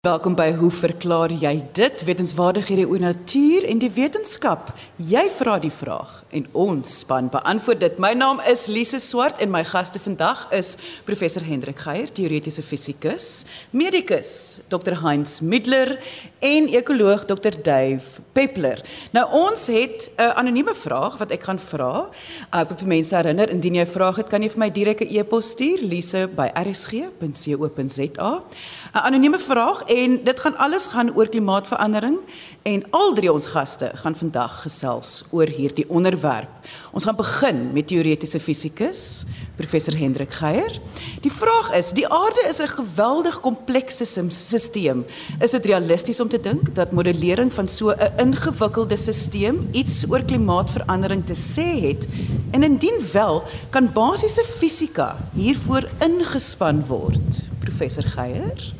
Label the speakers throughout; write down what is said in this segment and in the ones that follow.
Speaker 1: Welkom by Hoe verklaar jy dit? Wetenskapwaardighede oor natuur en die wetenskap. Jy vra die vraag en ons span beantwoord dit. My naam is Lise Swart en my gaste vandag is professor Hendrik Geier, teoretiese fisikus, medikus Dr. Heinz Middler en ekoloog Dr. Dave Peppler. Nou ons het 'n anonieme vraag wat ek gaan vra. Ek wil vir mense herinner indien jy 'n vraag het, kan jy vir my direk 'n e-pos stuur lise@rsg.co.za. 'n Anonieme vraag en dit gaan alles gaan oor klimaatsverandering en al drie ons gaste gaan vandag gesels oor hierdie onderwerp. Ons gaan begin met teoretiese fisikus professor Hendrik Geier. Die vraag is, die aarde is 'n geweldig komplekse stelsel. Is dit realisties om te dink dat modellering van so 'n ingewikkelde stelsel iets oor klimaatsverandering te sê het? En indien wel, kan basiese fisika hiervoor ingespan word? Professor Geier?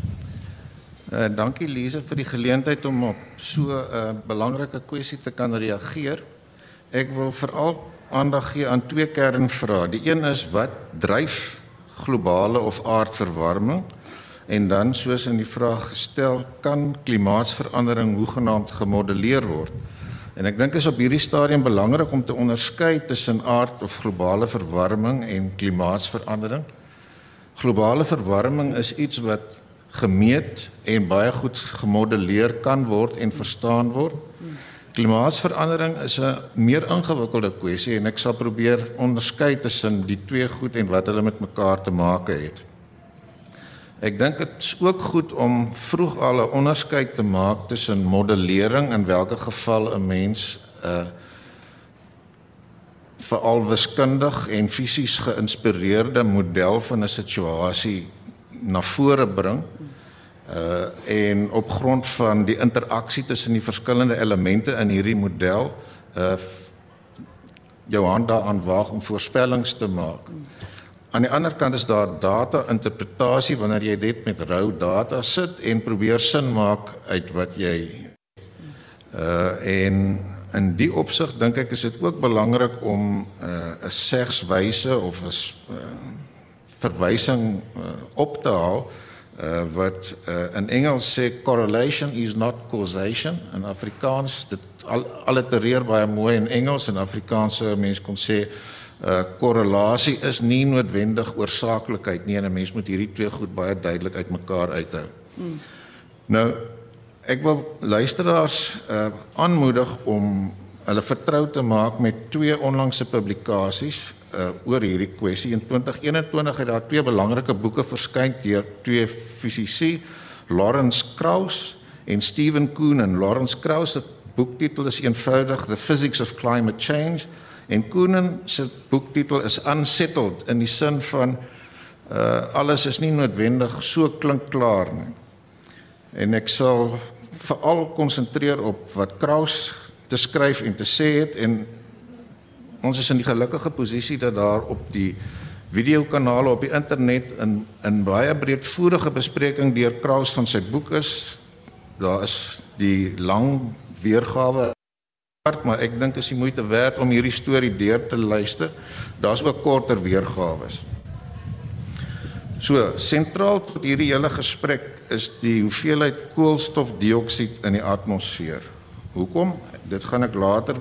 Speaker 2: Uh, dankie Lise vir die geleentheid om op so 'n uh, belangrike kwessie te kan reageer. Ek wil veral aandag gee aan twee kernvrae. Die een is wat dryf globale of aardverwarming? En dan soos in die vraag gestel, kan klimaatsverandering hoegenaamd gemodelleer word? En ek dink is op hierdie stadium belangrik om te onderskei tussen aard of globale verwarming en klimaatsverandering. Globale verwarming is iets wat gemeet en baie goed gemodelleer kan word en verstaan word. Klimaatsverandering is 'n meer ingewikkelde kwessie en ek sal probeer onderskei tussen die twee goed en wat hulle met mekaar te maak het. Ek dink dit is ook goed om vroeg al 'n onderskeid te maak tussen modellering in watter geval 'n mens 'n uh, veral wiskundig en fisies geïnspireerde model van 'n situasie na vore bring uh en op grond van die interaksie tussen die verskillende elemente in hierdie model uh jou hand daaraan waag om voorspellings te maak. Aan die ander kant is daar data interpretasie wanneer jy dit met rou data sit en probeer sin maak uit wat jy uh en in die opsig dink ek is dit ook belangrik om uh 'n segswyse of 'n uh, verwysing uh, op te haal uh, wat uh, in Engels sê correlation is not causation in Afrikaans dit al allitereer baie mooi in Engels en Afrikaans sou mense kon sê uh, korrelasie is nie noodwendig oorsaaklikheid nie en 'n mens moet hierdie twee goed baie duidelik uitmekaar uithou. Hmm. Nou ek wil luisteraars uh, aanmoedig om hulle vertrou te maak met twee onlangse publikasies uh, oor hierdie kwessie. In 2021 het daar twee belangrike boeke verskyn deur twee fisici, Lawrence Krauss en Stephen Kuhn. En Lawrence Krauss se boektitel is eenvoudig The Physics of Climate Change en Kuhn se boektitel is Unsettled in die sin van uh, alles is nie noodwendig so klinkklaar nie. En ek sal veral konsentreer op wat Krauss te skryf en te sê het en ons is in die gelukkige posisie dat daar op die videokanale op die internet in in baie breedvoerige bespreking deur Kraus van sy boek is. Daar is die lang weergawe maar ek dink is die moeite werd om hierdie storie deur te luister. Daar's ook korter weergawe. So, sentraal tot hierdie hele gesprek is die hoeveelheid koolstofdioksied in die atmosfeer. Hoekom? Dit gaan ek later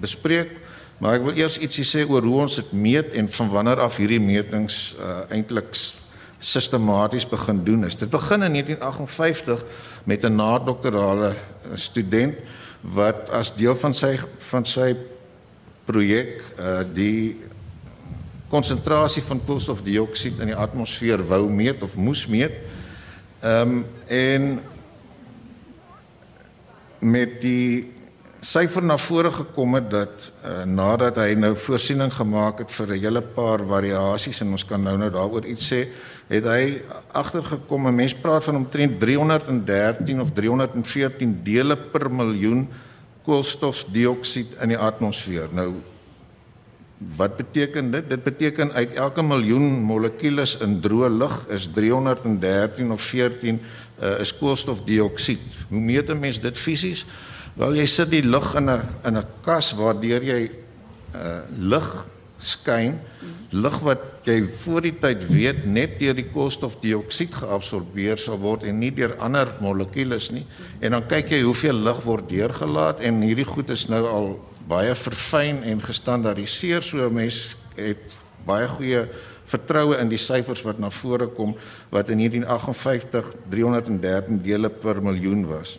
Speaker 2: bespreek. Maar ek wil eers ietsie sê oor hoe ons dit meet en van wanneer af hierdie metings uh, eintlik sistematies begin doen is. Dit begin in 1958 met 'n nadoktorale uh, student wat as deel van sy van sy projek uh, die konsentrasie van koolstofdioksied in die atmosfeer wou meet of moes meet. Ehm um, en met die syfer na vore gekom het dat uh, nadat hy nou voorsiening gemaak het vir 'n hele paar variasies en ons kan nou nou daaroor iets sê, het hy agtergekom 'n mens praat van omtrent 313 of 314 dele per miljoen koolstofdioksied in die atmosfeer. Nou wat beteken dit? Dit beteken uit elke miljoen molekules in droë lug is 313 of 14 uh, is koolstofdioksied. Hoe meet 'n mens dit fisies? Wel jy sit die lig in 'n in 'n kas waardeur jy uh lig skyn, lig wat jy voor die tyd weet net deur die koolstofdioksied geabsorbeer sal word en nie deur ander molekules nie. En dan kyk jy hoeveel lig word deurgelaat en hierdie goed is nou al baie verfyn en gestandaardiseer so 'n mens het baie goeie vertroue in die syfers wat na vore kom wat in 1958 313 dele per miljoen was.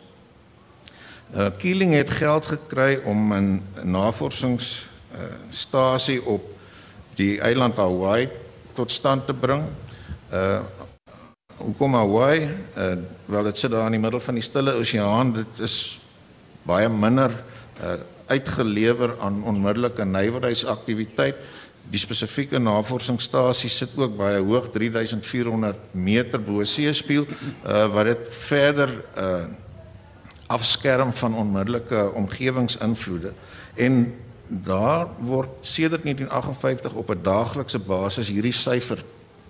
Speaker 2: Uh Keeling het geld gekry om 'n navorsingsstasie uh, op die eiland Hawaii tot stand te bring. Uh hoekom Hawaii? Uh wel dit sit daar in die middel van die Stille Oseaan. Dit is baie minder uh uitgelewer aan onmiddellike nywerheidsaktiwiteit. Die spesifieke navorsingsstasie sit ook baie hoog, 3400 meter bo seespieël, uh wat dit verder uh afskerm van onmiddellike omgewingsinvloede. En daar word sedert 1958 op 'n daaglikse basis hierdie syfer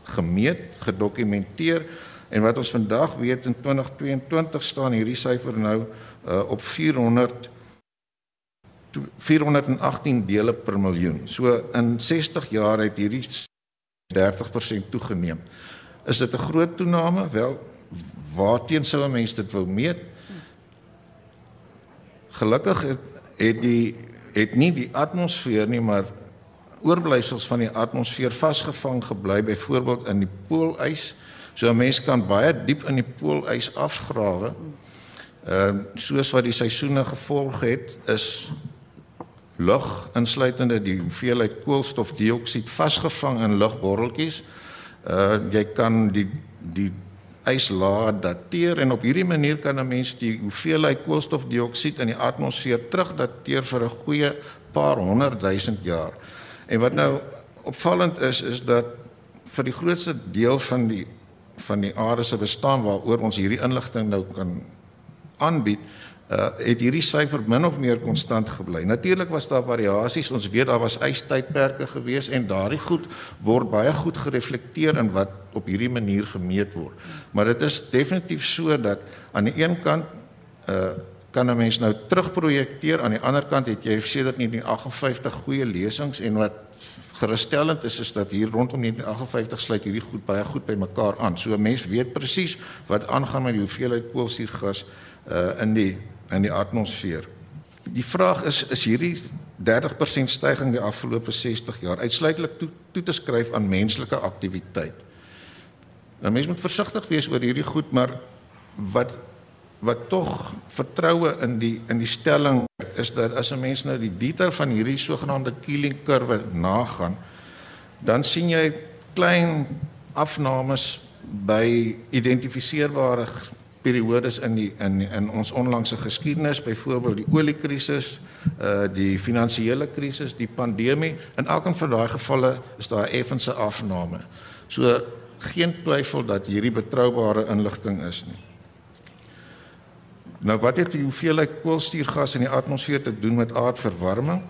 Speaker 2: gemeet, gedokumenteer en wat ons vandag weet in 2022 staan hierdie syfer nou uh, op 400 418 dele per miljoen. So in 60 jaar het hierdie 30% toegeneem. Is dit 'n groot toename? Wel, waarteen sou 'n mens dit wou meet? Gelukkig het, het die het nie die atmosfeer nie, maar oorblyfsels van die atmosfeer vasgevang gebly byvoorbeeld in die poolys. So 'n mens kan baie diep in die poolys afgrawe. Ehm uh, soos wat die seisoene gevolg het, is lug insluitende die hoeveelheid koolstofdioksied vasgevang in lugborreltjies. Uh jy kan die die yslaag dateer en op hierdie manier kan 'n mens die hoeveelheid koolstofdioksied in die atmosfeer terugdateer vir 'n goeie paar honderd duisend jaar. En wat nou opvallend is is dat vir die grootste deel van die van die aarde se bestaan waaroor ons hierdie inligting nou kan aanbied, uh, het hierdie syfer min of meer konstant gebly. Natuurlik was daar variasies. Ons weet daar was ystydperke gewees en daardie goed word baie goed gereflekteer in wat op hierdie manier gemeet word. Maar dit is definitief so dat aan die een kant uh kan 'n mens nou terugprojekteer aan die ander kant het jy sedert 1958 goeie lesings en wat gerusstellend is is dat hier rondom 1958 sluit hierdie goed baie goed by mekaar aan. So 'n mens weet presies wat aangaan met die hoeveelheid koolsuurgas uh in die in die atmosfeer. Die vraag is is hierdie 30% stygings die afgelope 60 jaar uitsluitlik toe, toe te skryf aan menslike aktiwiteit. Nou mense moet versigtig wees oor hierdie goed, maar wat wat tog vertroue in die in die stelling is dat as 'n mens nou die detail van hierdie sogenaamde Keeling kurwe nagaan, dan sien jy klein afnames by identifiseerbare periodes in die in in ons onlangse geskiedenis, byvoorbeeld die oliekrisis, uh die finansiële krisis, die pandemie. In elkeen van daai gevalle is daar 'n effense afname. So geen twyfel dat hierdie betroubare inligting is nie. Nou wat het die hoeveelheid koolstofgas in die atmosfeer te doen met aardverwarming?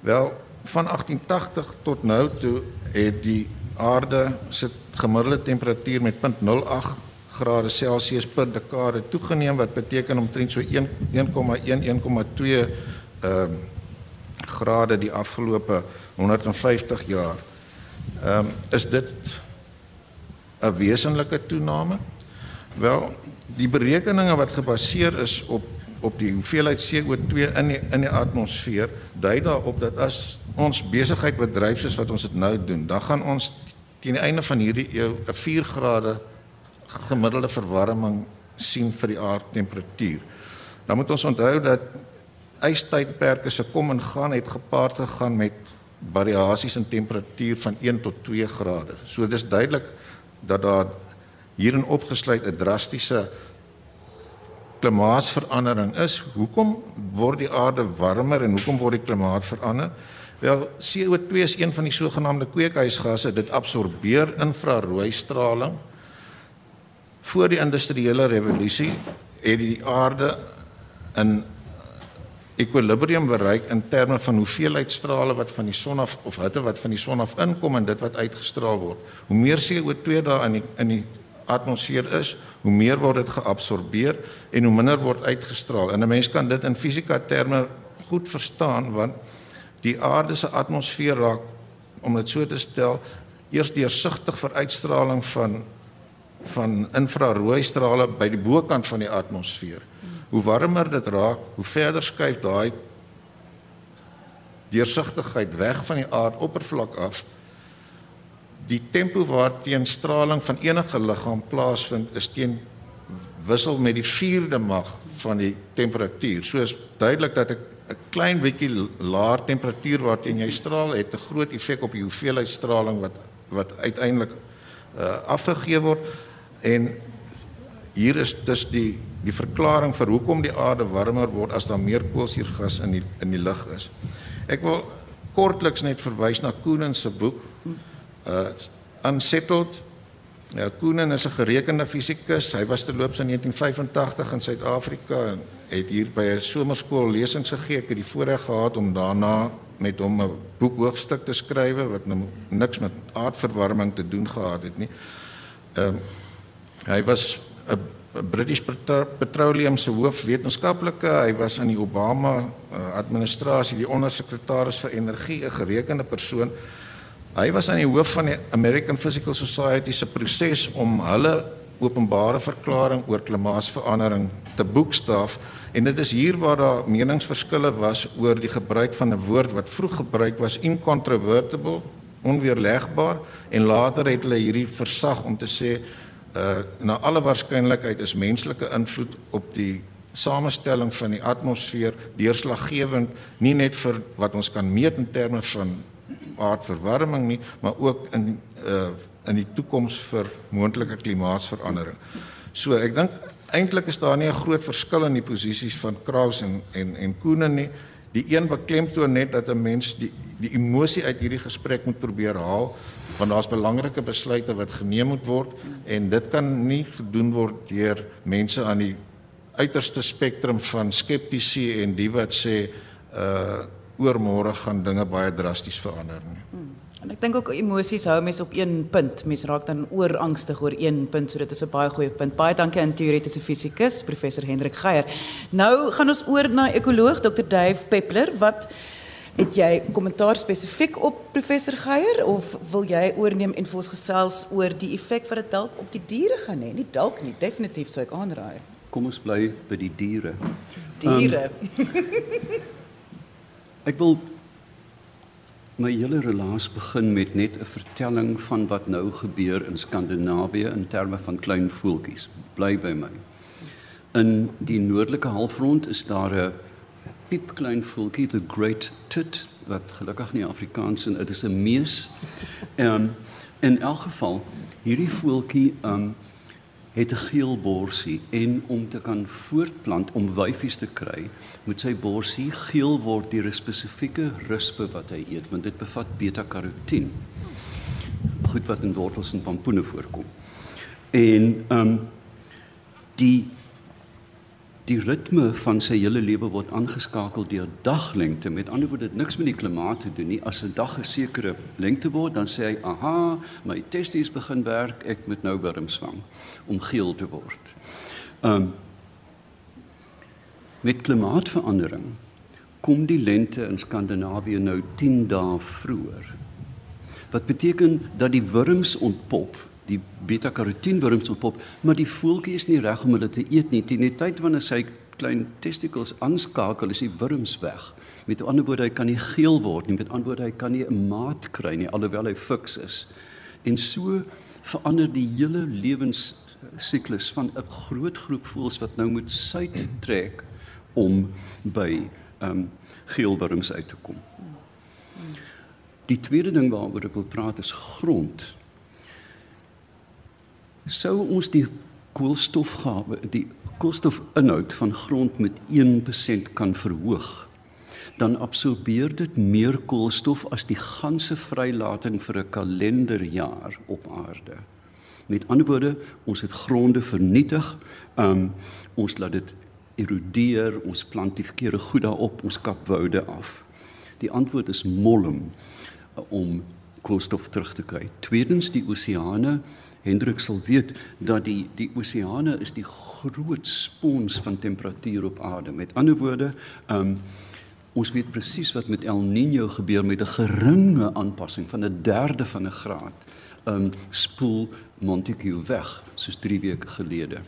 Speaker 2: Wel, van 1880 tot nou toe het die aarde se gemiddelde temperatuur met 0.08 grade Celsius per dekade toegeneem wat beteken omtrent so 1 1,1 1,2 ehm grade die afgelope 150 jaar. Ehm um, is dit 'n wesenlike toename? Wel, die berekeninge wat gebaseer is op op die hoeveelheid CO2 in die, in die atmosfeer dui daarop dat as ons besigheid bedryf soos wat ons dit nou doen, dan gaan ons teen die einde van hierdie eeu 'n 4 grade gemiddelde verwarming sien vir die aardtemperatuur. Dan moet ons onthou dat ystydperke se kom en gaan het gepaard gegaan met variasies in temperatuur van 1 tot 2 grade. So dis duidelik dat daar hierin opgesluit 'n drastiese klimaatsverandering is. Hoekom word die aarde warmer en hoekom word die klimaat verander? Wel, CO2 is een van die sogenaamde kweekhuisgasse. Dit absorbeer infrarooi straling voor die industriële revolusie het die aarde in ekwilibrium bereik in terme van hoeveelheid strale wat van die son af of hitte wat van die son af inkom en dit wat uitgestraal word. Hoe meer CO2 daar in die in die atmosfeer is, hoe meer word dit geabsorbeer en hoe minder word uitgestraal. En 'n mens kan dit in fisika terme goed verstaan want die aarde se atmosfeer raak om dit so te stel eers deursigtig vir uitstraling van van infrarooi strale by die bokant van die atmosfeer. Hoe warmer dit raak, hoe verder skuif daai deursigtigheid weg van die aardoppervlak af. Die tempo waarteen straling van enige liggaam plaasvind is teen wissel met die 4de mag van die temperatuur. So is duidelik dat 'n 'n klein bietjie laer temperatuur waarteen jy straal het 'n groot effek op die hoeveelheid straling wat wat uiteindelik uh, afgegee word en hier is dus die die verklaring vir hoekom die aarde warmer word as daar meer koolsuurgas in die in die lug is. Ek wil kortliks net verwys na Koenen se boek uh Unsettled Ja, Koenen is 'n gerekende fisikus. Hy was terloops in 1985 in Suid-Afrika en het hier by 'n somerskool lesings gegee. Ek het die voorreg gehad om daarna met hom 'n boekhoofstuk te skryf wat nou niks met aardverwarming te doen gehad het nie. Ehm um, hy was 'n British Petroleum se hoofwetenskaplike. Hy was in die Obama uh, administrasie die ondersekretaris vir energie, 'n gerekende persoon. Hy was aan die hoof van die American Physical Society se proses om hulle openbare verklaring oor klimaatsverandering te boekstaaf en dit is hier waar daar meningsverskille was oor die gebruik van 'n woord wat vroeg gebruik was incontrovertible, onweerlegbaar en later het hulle hierdie versag om te sê uh na alle waarskynlikheid is menslike invloed op die samestelling van die atmosfeer deurslaggewend nie net vir wat ons kan meet in terme van aardverwarming nie, maar ook in uh in die toekoms vir moontlike klimaatsverandering. So ek dink eintlik is daar nie 'n groot verskil in die posisies van Kraus en en en Koenen nie. Die een beklemtoon net dat 'n mens die die emosie uit hierdie gesprek moet probeer haal want daar's belangrike besluite wat geneem moet word en dit kan nie gedoen word deur mense aan die uiterste spektrum van skeptici en die wat sê uh oormôre gaan dinge baie drasties verander nie. Hmm.
Speaker 1: En ek dink ook emosies hou mense op een punt. Mense raak dan oorangstig oor een punt, so dit is 'n baie goeie punt. Baie dankie aan teoretiese fisikus professor Hendrik Geier. Nou gaan ons oor na ekoloog Dr. Dave Peppler wat het jy kommentaar spesifiek op professor Geier of wil jy oorneem en vir ons gesels oor die effek wat dit dalk op die diere gaan hê? Nie dalk nie, definitief sou ek aanraai.
Speaker 3: Kom ons bly by die diere.
Speaker 1: Diere.
Speaker 3: Um, Ek wil my hele relaas begin met net 'n vertelling van wat nou gebeur in Skandinawië in terme van klein voeltjies. Bly by my. In die noordelike halfrond is daar 'n piepklein voeltjie, the great tit, wat gelukkig nie Afrikaans is, dit is 'n mees. En in elk geval, hierdie voeltjie um het 'n geel borsie en om te kan voortplant om wyfies te kry, moet sy borsie geel word deur 'n spesifieke ruspe wat hy eet, want dit bevat beta-karotien. Goed wat in wortels en pompoene voorkom. En ehm um, die die ritme van sy hele lewe word aangeskakel deur daglengte. Met ander woorde, dit niks met die klimaat te doen nie. As 'n dag 'n sekere lengte word, dan sê hy, "Aha, my testes begin werk, ek moet nou wurms vang om geel te word." Um met klimaatsverandering kom die lente in Skandinawië nou 10 dae vroeër. Wat beteken dat die wurms ontpop die beta-karotienwurms op op, maar die voeltjie is nie reg om hulle te eet nie. Teen die tyd wanneer sy klein testikels aanskakel, is die wurms weg. Met ander woorde, hy kan nie geel word nie. Met ander woorde, hy kan nie 'n maat kry nie alhoewel hy fiks is. En so verander die hele lewensiklus van 'n groot groep voëls wat nou moet suid trek om by ehm um, geelwurms uit te kom. Die tweede ding waaroor ek wil praat is grond sou ons die koolstofgawe die koolstofinhoud van grond met 1% kan verhoog dan absorbeer dit meer koolstof as die ganse vrylating vir 'n kalenderjaar op aarde. Met ander woorde, ons het gronde vernietig. Um ons laat dit erodeer, ons plant die verkeerde goed daarop, ons kap woude af. Die antwoord is molm om koolstof terug te kry. Tweedens die oseane Hendrik sal weet dat die die oseane is die groot spons van temperatuur op aarde. Met ander woorde, ehm um, Ons weet presies wat met El Niño gebeur met 'n geringe aanpassing van 'n derde van 'n graad. Um spoel Montague weg soos 3 weke gelede.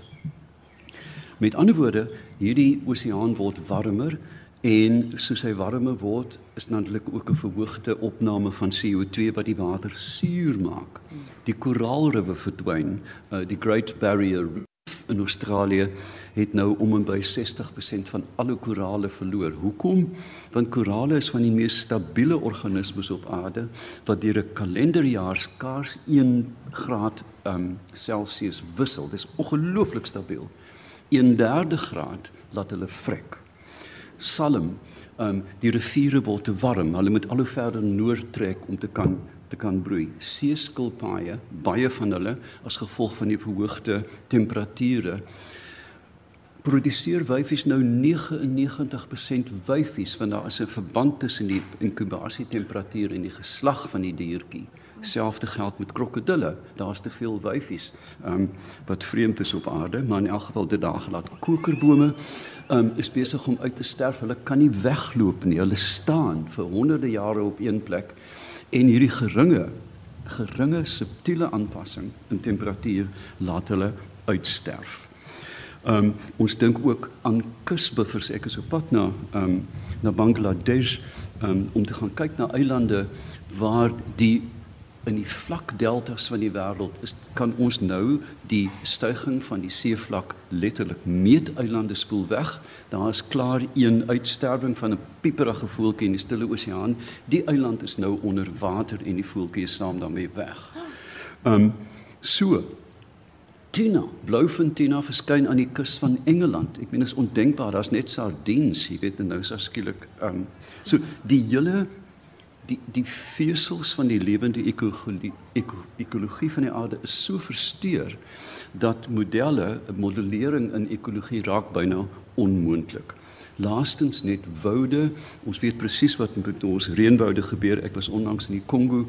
Speaker 3: Met ander woorde, hierdie oseaan word warmer en soos hy warmer word, is natuurlik ook 'n verhoogde opname van CO2 wat die water suur maak. Die koraalriwe verdwyn. Uh, die Great Barrier Reef in Australië het nou om en by 60% van alle korale verloor. Hoekom? Want korale is van die mees stabiele organismes op aarde wat deur 'n kalenderjaar skaars 1 graad um Celsius wissel. Dit is ongelooflik stabiel. 1/3 graad laat hulle vrek. Salm, um die riviere word te warm. Hulle moet al hoe verder noord trek om te kan te kan broei. Seeskilpaaie, baie van hulle as gevolg van die verhoogde temperature produseer wyfies nou 99% wyfies want daar is 'n verband tussen die inkubasietemperatuur en die geslag van die diertjie. Selfde geld met krokodille. Daar's te veel wyfies. Ehm um, wat vreemd is op aarde, maar in elk geval dit daar gelaat. Kokerbome ehm um, is besig om uit te sterf. Hulle kan nie wegloop nie. Hulle staan vir honderde jare op een plek en hierdie geringe geringe subtiele aanpassing in temperatuur laat hulle uitsterf. Um, ons dink ook aan kusbuffers. Ek is op pad na um, na Bangladesh um, om te gaan kyk na eilande waar die in die vlak deltas van die wêreld is kan ons nou die stygings van die seevlak letterlik meet eilande spoel weg. Daar is klaar een uitsterwing van 'n pieperige voeltjie in die stille oseaan. Die eiland is nou onder water en die voeltjie is saam daarmee weg. Ehm um, so Tina, blouvin Tina verskyn aan die kus van Engeland. Ek meen is ondenkbaar, daar's net sardiens, jy weet, en nou is daar skielik ehm um, so die hele die die vesels van die lewende ekologie ekologie van die aarde is so versteur dat modelle modellering in ekologie raak byna onmoontlik. Laastens net woude, ons weet presies wat met ons reënwoude gebeur. Ek was onlangs in die Kongo.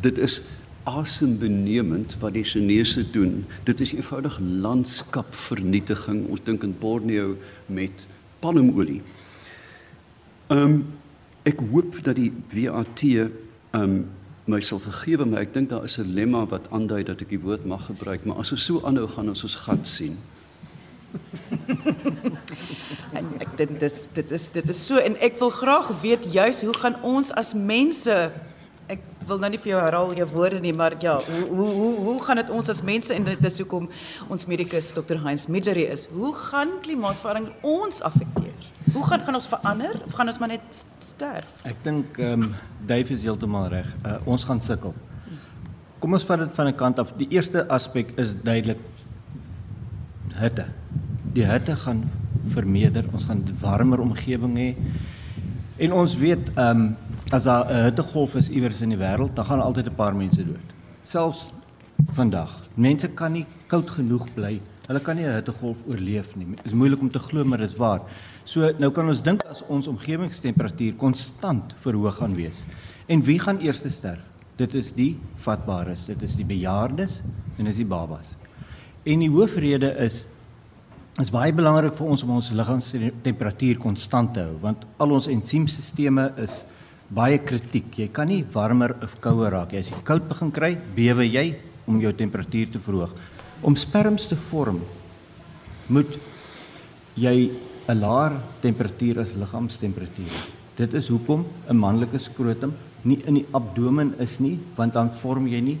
Speaker 3: Dit is asembenemend wat die Chinese doen. Dit is eenvoudig landskapvernietiging. Ons dink in Borneo met palmolie. Ehm um, ek hoop dat die WAT um my sal vergewe maar ek dink daar is 'n lemma wat aandui dat ek die woord mag gebruik maar as ons so aanhou gaan ons ons gat sien.
Speaker 1: en ek dink dit is dit is dit is so en ek wil graag weet juis hoe gaan ons as mense ek wil nou nie vir jou herhaal jou woorde nie, maar ja, hoe hoe hoe hoe gaan dit ons as mense en dit is hoekom ons medikus Dr. Heinz Middery is. Hoe gaan klimaatsverandering ons affekteer? Hoe gaan gaan ons verander of gaan ons maar net sterf?
Speaker 4: Ek dink ehm um, Dave is heeltemal reg. Uh, ons gaan sukkel. Kom ons vat dit van 'n kant af. Die eerste aspek is duidelik hitte. Die hitte gaan vermeerder. Ons gaan 'n warmer omgewing hê. En ons weet ehm um, as daar 'n hittegolf is iewers in die wêreld, dan gaan altyd 'n paar mense dood. Selfs vandag. Mense kan nie koud genoeg bly. Hulle kan nie 'n hittegolf oorleef nie. Dit is moeilik om te glo, maar dit is waar. So nou kan ons dink as ons omgewingstemperatuur konstant verhoog gaan wees. En wie gaan eers sterf? Dit is die vatbares, dit is die bejaardes en dis die babas. En die hoofrede is is baie belangrik vir ons om ons liggaamstemperatuur konstant te hou want al ons ensiemstelsels is baie kritiek. Jy kan nie warmer of kouer raak nie. As jy koud begin kry, bewe jy om jou temperatuur te verhoog. Om sperms te vorm, moet jy 'n laer temperatuur as liggaamstemperatuur. Dit is hoekom 'n manlike skrotum nie in die abdomen is nie, want dan vorm jy nie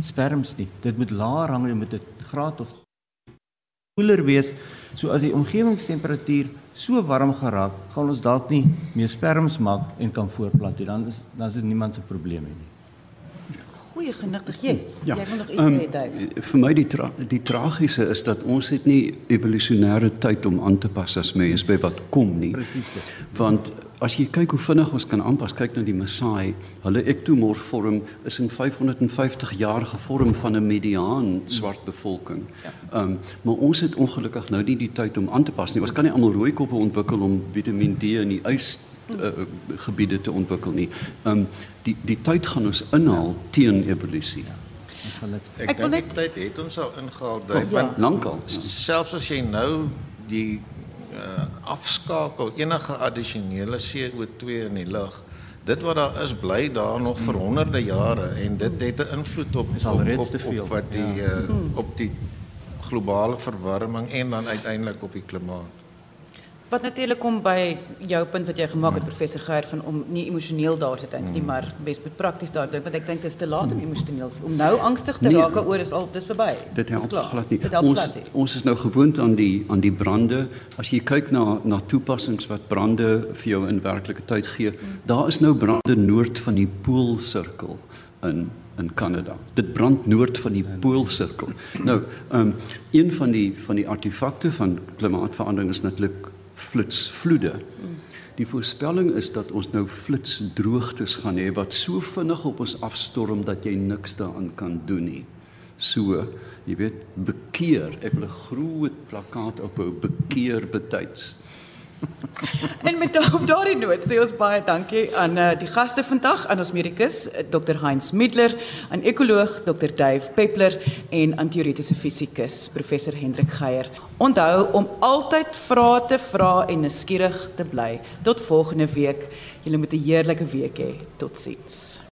Speaker 4: sperms nie. Dit moet laer hang met 'n graad of koeler wees. So as die omgewingstemperatuur so warm geraak, gaan ons dalk nie meer sperms maak en kan voortplant nie. Dan is dan is dit niemand se probleem nie.
Speaker 1: Goeie genigtig. Yes. Ja. Jy wil nog iets um, sê, Dave?
Speaker 3: Vir my die tra die tragiese is dat ons het nie evolusionêre tyd om aan te pas as mens by wat kom nie.
Speaker 4: Presies.
Speaker 3: Want as jy kyk hoe vinnig ons kan aanpas, kyk na die Maasai, hulle ektomorf vorm is in 550 jaar gevorm van 'n mediaan swart bevolking. Ja. Ehm um, maar ons het ongelukkig nou nie die tyd om aan te pas nie. Ons kan nie almal rooi koppe ontwikkel om Vitamiin D in die ys uh, gebiede te ontwikkel nie. Ehm um, die die tyd gaan ons inhaal ja. teen evolusie. Ja.
Speaker 2: Ek, ek wil net tyd het ons al ingehaal, oh, ja.
Speaker 3: lankal.
Speaker 2: Selfs as jy nou die uh, afskakel enige addisionele CO2 in die lug. Dit wat daar is bly daar nog vir honderde jare en dit het 'n invloed op
Speaker 4: Is
Speaker 2: op,
Speaker 4: alreeds
Speaker 2: op,
Speaker 4: te veel,
Speaker 2: op wat die uh, op die globale verwarming en dan uiteindelik op die klimaat.
Speaker 1: Wat natuurlik kom by jou punt wat jy gemaak het professor Geier van om nie emosioneel daar te dink nie, maar bes met prakties daar dink want ek dink dit is te laat om emosioneel om nou angstig te
Speaker 3: Nee.
Speaker 1: raak oor is al dis verby.
Speaker 3: Dit help glad nie.
Speaker 1: Help
Speaker 3: Ons
Speaker 1: glad nie.
Speaker 3: ons is nou gewoond aan die aan die brande. As jy kyk na na toepassings wat brande vir jou in werklike tyd gee, daar is nou brande noord van die poolsirkel in in Kanada. Dit brand noord van die poolsirkel. Nou, ehm um, een van die van die artefakte van klimaatsverandering is natuurlik flitsvloede. Die voorspelling is dat ons nou flitsdroogtes gaan hê wat so vinnig op ons afstorm dat jy niks daaraan kan doen nie. So, jy weet, bekeer. Ek wil 'n groot plakkaat ophou, bekeer betyds.
Speaker 1: En met op daardie noot sê ons baie dankie aan uh, die gaste vandag, aan ons medikus uh, Dr. Heinz Middler, aan ekoloog Dr. Dave Peppler en aan teoretiese fisikus Professor Hendrik Geier. Onthou om altyd vrae te vra en nuuskierig te bly. Tot volgende week. Julle moet 'n heerlike week hê. Totsiens.